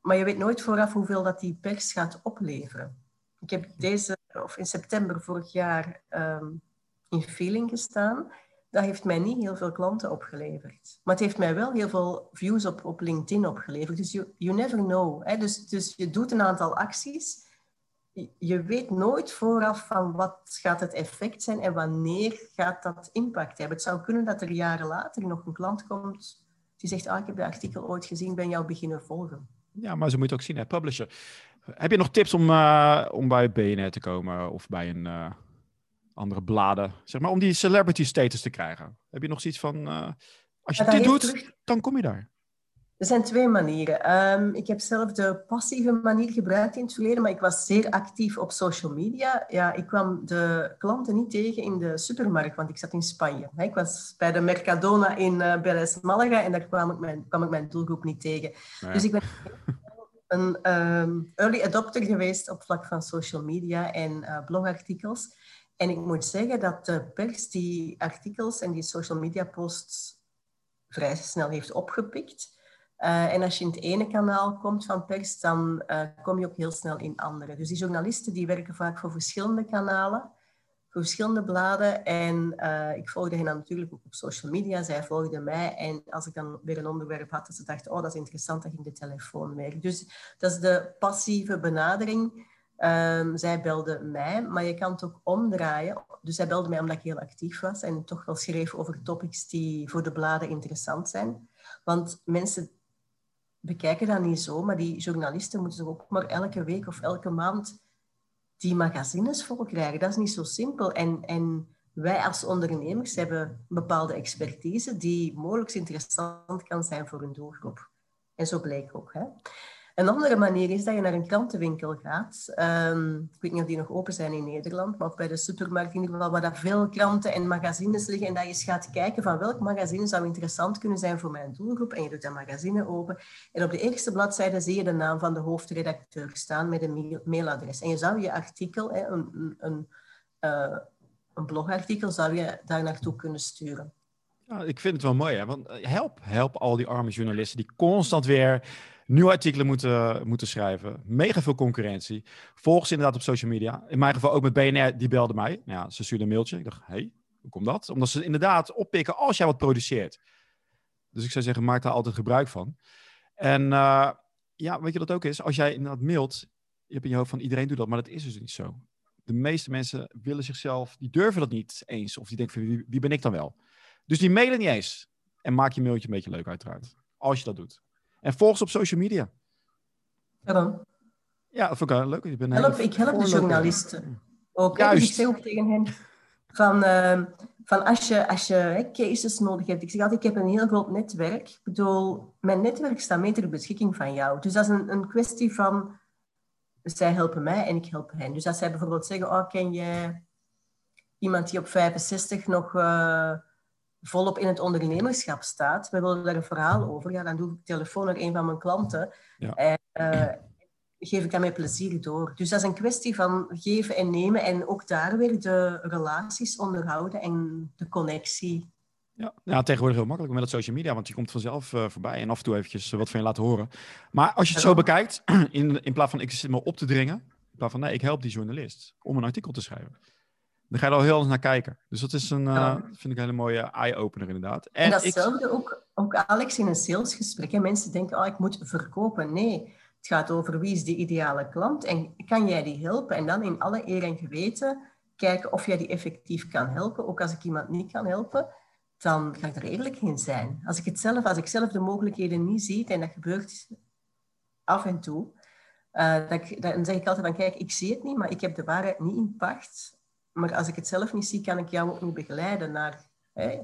maar je weet nooit vooraf hoeveel dat die pers gaat opleveren. Ik heb deze, of in september vorig jaar um, in Feeling gestaan dat heeft mij niet heel veel klanten opgeleverd. Maar het heeft mij wel heel veel views op, op LinkedIn opgeleverd. Dus you, never know. Hè? Dus, dus je doet een aantal acties. Je weet nooit vooraf van wat gaat het effect zijn en wanneer gaat dat impact hebben. Het zou kunnen dat er jaren later nog een klant komt die zegt, ah, ik heb de artikel ooit gezien, ben jou beginnen volgen. Ja, maar zo moet je ook zien, hè? publisher. Heb je nog tips om, uh, om bij BNR te komen of bij een... Uh andere bladen, zeg maar, om die celebrity status te krijgen? Heb je nog zoiets van, uh, als je ja, dit doet, dan kom je daar? Er zijn twee manieren. Um, ik heb zelf de passieve manier gebruikt in het verleden, maar ik was zeer actief op social media. Ja, ik kwam de klanten niet tegen in de supermarkt, want ik zat in Spanje. Ik was bij de Mercadona in uh, Beres Malaga en daar kwam ik mijn, kwam ik mijn doelgroep niet tegen. Dus ik ben een um, early adopter geweest op vlak van social media en uh, blogartikels. En ik moet zeggen dat de pers die artikels en die social media posts vrij snel heeft opgepikt. Uh, en als je in het ene kanaal komt van pers, dan uh, kom je ook heel snel in andere. Dus die journalisten die werken vaak voor verschillende kanalen, verschillende bladen. En uh, ik volgde hen natuurlijk ook op social media. Zij volgden mij. En als ik dan weer een onderwerp had, dat ze dachten, oh, dat is interessant, dan ging de telefoon werken. Dus dat is de passieve benadering. Um, zij belde mij, maar je kan het ook omdraaien. Dus zij belde mij omdat ik heel actief was en toch wel schreef over topics die voor de bladen interessant zijn. Want mensen bekijken dat niet zo, maar die journalisten moeten ook maar elke week of elke maand die magazines vol krijgen. Dat is niet zo simpel. En, en wij als ondernemers hebben een bepaalde expertise die mogelijk interessant kan zijn voor een doelgroep. En zo bleek ook. Hè. Een andere manier is dat je naar een krantenwinkel gaat. Um, ik weet niet of die nog open zijn in Nederland, maar bij de supermarkt in ieder geval, waar daar veel kranten en magazines liggen. En dat je gaat kijken van welk magazine zou interessant kunnen zijn voor mijn doelgroep. En je doet dat magazine open. En op de eerste bladzijde zie je de naam van de hoofdredacteur staan met een mailadres. En je zou je artikel, een, een, een, uh, een blogartikel, zou je daar naartoe kunnen sturen. Ja, ik vind het wel mooi, hè? want eh, help, help al die arme journalisten die constant weer nieuwe artikelen moeten, moeten schrijven. Mega veel concurrentie. Volg ze inderdaad op social media. In mijn geval ook met BNR, die belde mij. Ja, ze stuurde een mailtje. Ik dacht, hé, hey, hoe komt dat? Omdat ze inderdaad oppikken als jij wat produceert. Dus ik zou zeggen, maak daar altijd gebruik van. En uh, ja, weet je dat ook is? Als jij inderdaad mailt, je hebt in je hoofd van iedereen doet dat, maar dat is dus niet zo. De meeste mensen willen zichzelf, die durven dat niet eens. Of die denken van, wie, wie ben ik dan wel? Dus die mailen niet eens. En maak je mailtje een beetje leuk uiteraard. Als je dat doet. En volg ze op social media. Ja dan. Ja, dat vond ik leuk. Ik, ben help, ik help de journalisten ook. Juist. Ik zeg ook tegen hen van, uh, van als je, als je hè, cases nodig hebt. Ik zeg altijd, ik heb een heel groot netwerk. Ik bedoel, mijn netwerk staat mee ter beschikking van jou. Dus dat is een, een kwestie van, zij helpen mij en ik help hen. Dus als zij bijvoorbeeld zeggen, oh, ken je iemand die op 65 nog... Uh, volop in het ondernemerschap staat, we willen daar een verhaal over, ja, dan doe ik telefoon naar een van mijn klanten ja. en uh, geef ik dat met plezier door. Dus dat is een kwestie van geven en nemen en ook daar weer de relaties onderhouden en de connectie. Ja, ja tegenwoordig heel makkelijk met het social media, want je komt vanzelf uh, voorbij en af en toe eventjes wat van je laten horen. Maar als je het zo bekijkt, in, in plaats van ik zit me op te dringen, in plaats van nee, ik help die journalist om een artikel te schrijven. Dan ga je er al heel anders naar kijken. Dus dat is een, uh, vind ik een hele mooie eye-opener inderdaad. En, en datzelfde ik... ook, ook Alex in een salesgesprek. Hè. Mensen denken, oh, ik moet verkopen. Nee, het gaat over wie is die ideale klant en kan jij die helpen? En dan in alle eer en geweten kijken of jij die effectief kan helpen. Ook als ik iemand niet kan helpen, dan ga ik er eerlijk in zijn. Als ik, het zelf, als ik zelf de mogelijkheden niet zie, en dat gebeurt af en toe, uh, dan zeg ik altijd van, kijk, ik zie het niet, maar ik heb de waarheid niet in pacht maar als ik het zelf niet zie, kan ik jou ook niet begeleiden naar... Hè?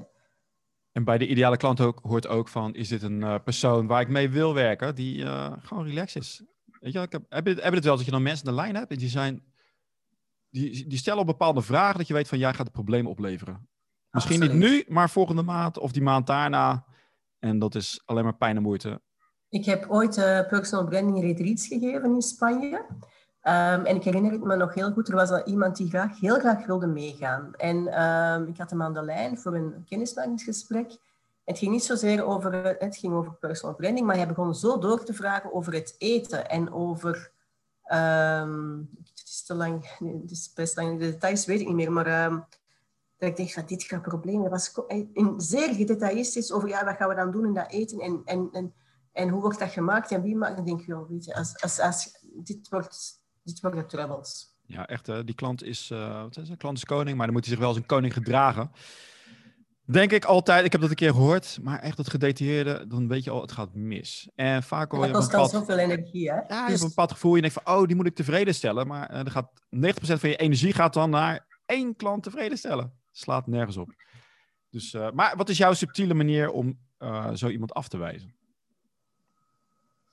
En bij de ideale klant ook, hoort ook van, is dit een uh, persoon waar ik mee wil werken, die uh, gewoon relaxed is. Weet je, ik heb, heb, je, heb je het wel dat je dan mensen in de lijn hebt en die zijn, die, die stellen op bepaalde vragen dat je weet van, jij gaat het probleem opleveren. Misschien niet nu, maar volgende maand of die maand daarna. En dat is alleen maar pijn en moeite. Ik heb ooit uh, personal branding retreats gegeven in Spanje. Um, en ik herinner me nog heel goed, er was al iemand die graag, heel graag wilde meegaan. En um, ik had hem aan de lijn voor een kennismakingsgesprek. Het ging niet zozeer over, het ging over personal branding, maar hij begon zo door te vragen over het eten en over... Um, het is te lang, het is best lang, de details weet ik niet meer, maar dat ik dacht van dit gaat probleem. Was in, zeer gedetailleerd over ja, wat gaan we dan doen in dat eten en, en, en, en hoe wordt dat gemaakt en wie maakt. Dan denk wel, weet je, als, als, als, dit wordt, Ja, echt. Die klant is, wat is klant is koning, maar dan moet hij zich wel als een koning gedragen. Denk ik altijd, ik heb dat een keer gehoord, maar echt het gedetailleerde, dan weet je al, het gaat mis. En vaak hoor je. Dat kost al zoveel energie, hè? Ja, je hebt dus- een bepaald gevoel, je denkt van, oh, die moet ik tevreden stellen. Maar uh, er gaat 90% van je energie gaat dan naar één klant tevreden stellen slaat nergens op. Dus, uh, maar wat is jouw subtiele manier om uh, zo iemand af te wijzen?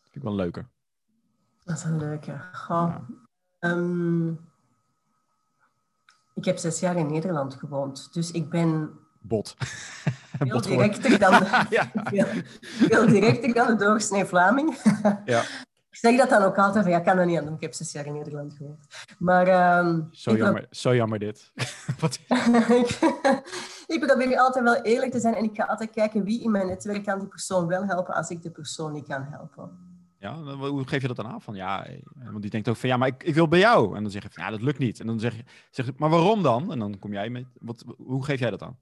Vind ik wel leuker. Dat is een leuke. Goh. Ja. Um, ik heb zes jaar in Nederland gewoond, dus ik ben bot. Veel bot directer dan de, ja. veel, veel directer dan de doorsnee Vlaming. ja. Ik zeg dat dan ook altijd van, ja, kan dat niet aan doen. Ik heb zes jaar in Nederland gewoond. Maar... Um, zo, jammer, zo jammer dit. ik probeer altijd wel eerlijk te zijn en ik ga altijd kijken wie in mijn netwerk kan die persoon wel helpen als ik de persoon niet kan helpen. Ja, hoe geef je dat dan aan? Van, ja, want die denkt ook van ja, maar ik, ik wil bij jou. En dan zeg je van ja, dat lukt niet. En dan zeg je, zeg, maar waarom dan? En dan kom jij met, wat, hoe geef jij dat aan?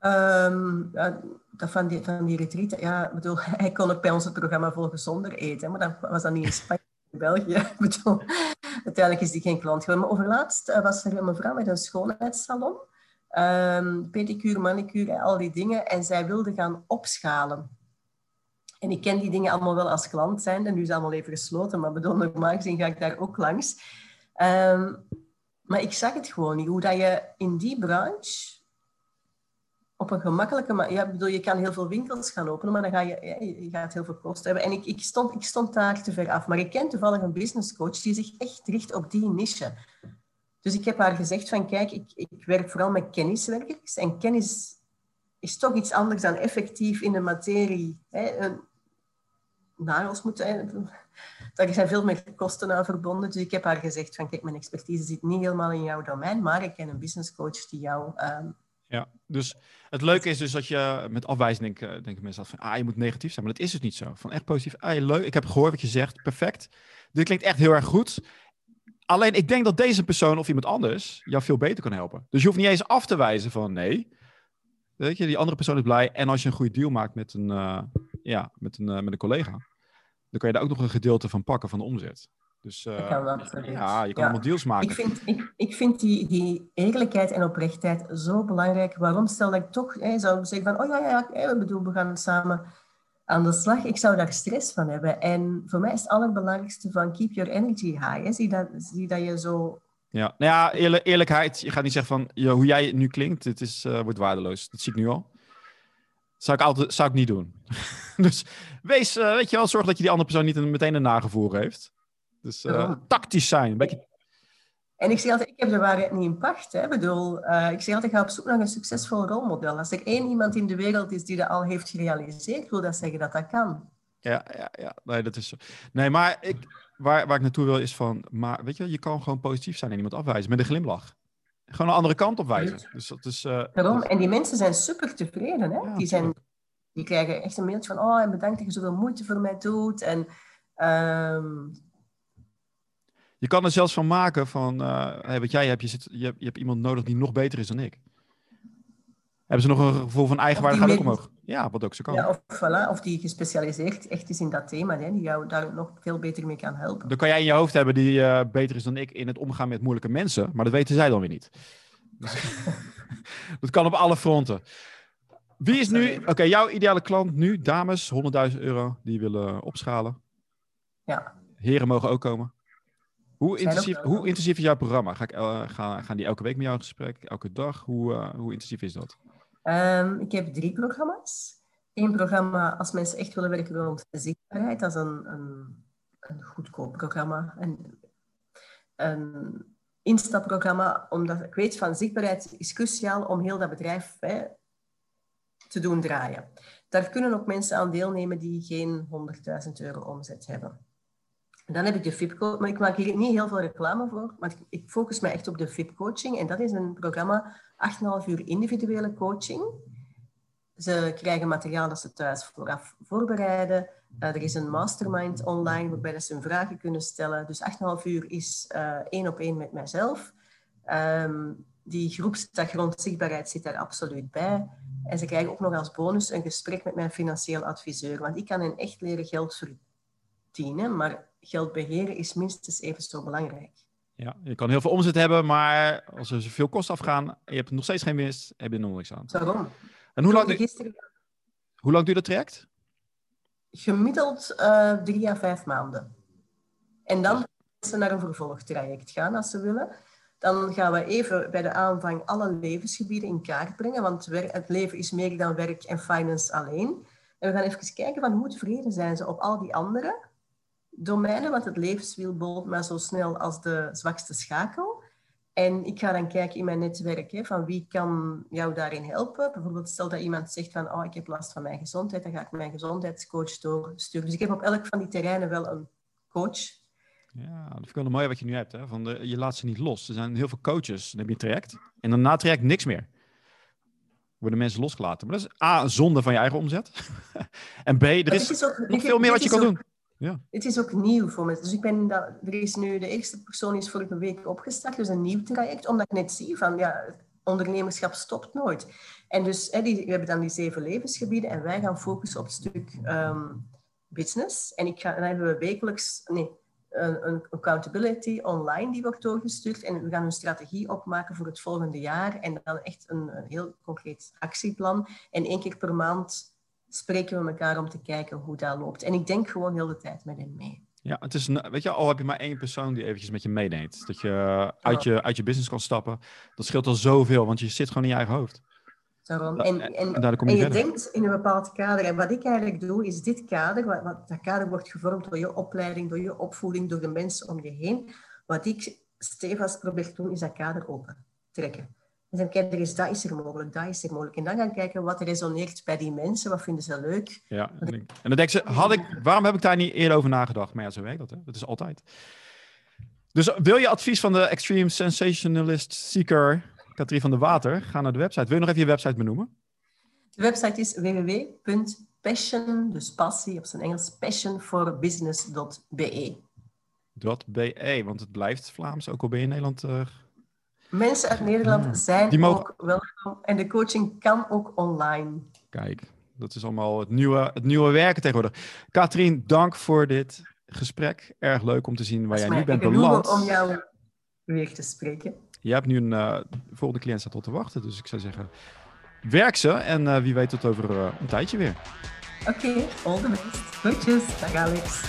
Um, ja, dat van die, van die retreat, ja, bedoel, hij kon ook bij ons het programma volgen zonder eten, maar dat was dan niet in Spanje, in België. bedoel, uiteindelijk is die geen klant geworden. Maar overlaatst uh, was er een mevrouw met een schoonheidssalon, um, pedicure, manicure, al die dingen, en zij wilde gaan opschalen. En ik ken die dingen allemaal wel als klant zijn, en nu is allemaal even gesloten, maar bedoel, normaal gezien ga ik daar ook langs. Um, maar ik zag het gewoon niet, hoe dat je in die branche op een gemakkelijke manier. Ja, bedoel, je kan heel veel winkels gaan openen, maar dan ga je, je gaat heel veel kosten hebben. En ik, ik, stond, ik stond daar te ver af. Maar ik ken toevallig een business coach die zich echt richt op die niche. Dus ik heb haar gezegd van, kijk, ik, ik werk vooral met kenniswerkers. En kennis is toch iets anders dan effectief in de materie. Hè, nagels moeten... Daar zijn veel meer kosten aan verbonden. Dus ik heb haar gezegd van, kijk, mijn expertise zit niet helemaal in jouw domein, maar ik ken een business coach die jou... Um, ja, dus het leuke is dus dat je met afwijzing denk, denken mensen van, ah, je moet negatief zijn. Maar dat is het niet zo. Van echt positief, ah, leuk, ik heb gehoord wat je zegt, perfect. Dit klinkt echt heel erg goed. Alleen ik denk dat deze persoon of iemand anders jou veel beter kan helpen. Dus je hoeft niet eens af te wijzen van nee. Weet je, die andere persoon is blij. En als je een goede deal maakt met een, uh, ja, met een, uh, met een collega, dan kan je daar ook nog een gedeelte van pakken van de omzet. Dus uh, ja, je kan allemaal deals maken. Ik vind, ik, ik vind die, die eerlijkheid en oprechtheid zo belangrijk. Waarom stel ik toch hè, zou zeggen van, oh ja, ja, ja, ik bedoel, we gaan samen aan de slag. Ik zou daar stress van hebben. En voor mij is het allerbelangrijkste van keep your energy high. Hè. Zie, dat, zie dat je zo... Ja, nou ja, eerlijkheid. Je gaat niet zeggen van, ja, hoe jij nu klinkt, het is, uh, wordt waardeloos. Dat zie ik nu al. Zou ik, altijd, zou ik niet doen. dus wees, uh, weet je wel, zorg dat je die andere persoon niet meteen een nagevoer heeft. Dus uh, tactisch zijn. Een beetje... En ik zeg altijd, ik heb de waarheid niet in pacht. Hè. Ik bedoel, ik zeg altijd, ga op zoek naar een succesvol rolmodel. Als er één iemand in de wereld is die dat al heeft gerealiseerd, wil dat zeggen dat dat kan. Ja, ja, ja. Nee, dat is zo. Nee, maar ik, waar, waar ik naartoe wil is van, maar weet je, je kan gewoon positief zijn en iemand afwijzen met een glimlach. Gewoon een andere kant op wijzen. Dus dat is... Uh? En die mensen zijn super tevreden. Hè? die, zijn, die krijgen echt een mailtje van, oh, en bedankt dat je zoveel moeite voor mij doet. En um, je kan er zelfs van maken van, uh, hey, wat jij hebt, je, zit, je, hebt, je hebt iemand nodig die nog beter is dan ik. Hebben ze nog een gevoel van eigenwaarde, gaat ook omhoog. Ja, wat ook zo kan. Ja, of, voilà, of die gespecialiseerd echt is in dat thema, hè, die jou daar nog veel beter mee kan helpen. Dan kan jij in je hoofd hebben die uh, beter is dan ik in het omgaan met moeilijke mensen, maar dat weten zij dan weer niet. dat kan op alle fronten. Wie is nu, oké, okay, jouw ideale klant nu, dames, 100.000 euro, die willen opschalen. Ja. Heren mogen ook komen. Hoe intensief, hoe intensief is jouw programma? Ga ik, uh, gaan, gaan die elke week met jou in gesprek? Elke dag? Hoe, uh, hoe intensief is dat? Um, ik heb drie programma's. Eén programma als mensen echt willen werken rond zichtbaarheid. Dat is een, een, een goedkoop programma. Een, een instapprogramma, omdat ik weet van zichtbaarheid is cruciaal om heel dat bedrijf hè, te doen draaien. Daar kunnen ook mensen aan deelnemen die geen 100.000 euro omzet hebben. Dan heb ik de VIP-coach, maar ik maak hier niet heel veel reclame voor, maar ik focus me echt op de VIP-coaching. En dat is een programma, 8,5 uur individuele coaching. Ze krijgen materiaal dat ze thuis vooraf voorbereiden. Uh, er is een mastermind online waarbij ze hun vragen kunnen stellen. Dus 8,5 uur is uh, één op één met mijzelf. Um, die groepsdaggrond zichtbaarheid zit daar absoluut bij. En ze krijgen ook nog als bonus een gesprek met mijn financieel adviseur. Want ik kan hen echt leren geld verdienen, maar geld beheren is minstens even zo belangrijk. Ja, je kan heel veel omzet hebben, maar als er veel kosten afgaan en je hebt nog steeds geen winst, heb je nog niks aan. Waarom? En hoe lang, gisteren... hoe lang duurt dat traject? Gemiddeld uh, drie à vijf maanden. En dan kunnen ze naar een vervolgtraject gaan als ze willen. Dan gaan we even bij de aanvang alle levensgebieden in kaart brengen, want het leven is meer dan werk en finance alleen. En we gaan even kijken van hoe tevreden zijn ze op al die andere domeinen, want het levenswiel bolt maar zo snel als de zwakste schakel. En ik ga dan kijken in mijn netwerk hè, van wie kan jou daarin helpen. Bijvoorbeeld stel dat iemand zegt van oh, ik heb last van mijn gezondheid, dan ga ik mijn gezondheidscoach doorsturen. Dus ik heb op elk van die terreinen wel een coach. Ja, dat vind ik wel mooi wat je nu hebt. Hè? Van de, je laat ze niet los. Er zijn heel veel coaches. Dan heb je een traject. En dan na het traject niks meer. Worden mensen losgelaten. Maar dat is A, zonde van je eigen omzet. en B, er is, is ook, nog veel meer wat je kan doen. Ja. Het is ook nieuw voor me. Dus ik ben er is nu, de eerste persoon is vorige week opgestart, dus een nieuw traject, omdat ik net zie van, ja, ondernemerschap stopt nooit. En dus, hè, die, we hebben dan die zeven levensgebieden en wij gaan focussen op het stuk ehm, business. En ik ga, dan hebben we wekelijks, nee, een, een, accountability online die wordt doorgestuurd. En we gaan een strategie opmaken voor het volgende jaar. En dan echt een, een heel concreet actieplan. En één keer per maand spreken we elkaar om te kijken hoe dat loopt. En ik denk gewoon heel de tijd met hem mee. Ja, het is, weet je, al heb je maar één persoon die eventjes met je meedenkt. Dat je uit, je uit je business kan stappen. Dat scheelt al zoveel, want je zit gewoon in je eigen hoofd. Daarom. En, en, en, je, denkt in een bepaald kader. En wat ik eigenlijk doe, is dit kader, wat, wat, dat kader wordt gevormd door je opleiding, door je opvoeding, door de mensen om je heen. Wat ik stevast probeer te doen, is dat kader open trekken. En dan kijken, is, dat is er mogelijk, dat is er mogelijk. En dan gaan kijken wat resoneert bij die mensen, wat vinden ze leuk. Ja, en, en dan denken ze, had ik, waarom heb ik daar niet eerder over nagedacht? Maar ja, zo werkt dat, hè? dat is altijd. Dus wil je advies van de Extreme Sensationalist Seeker, Katrien van der Water, ga naar de website. Wil je nog even je website benoemen? De website is www.passion, dus passie op zijn Engels, passionforbusiness.be. .be, want het blijft Vlaams, ook al ben je in Nederland... Uh Mensen uit Nederland zijn Die mogen... ook welkom en de coaching kan ook online. Kijk, dat is allemaal het nieuwe, het nieuwe werken tegenwoordig. Katrien, dank voor dit gesprek. Erg leuk om te zien waar jij nu bent beland. om jou weer te spreken. Je hebt nu een uh, volgende cliënt staat tot te wachten, dus ik zou zeggen, werk ze en uh, wie weet tot over uh, een tijdje weer. Oké, okay, all the best. Groetjes, dag Alex.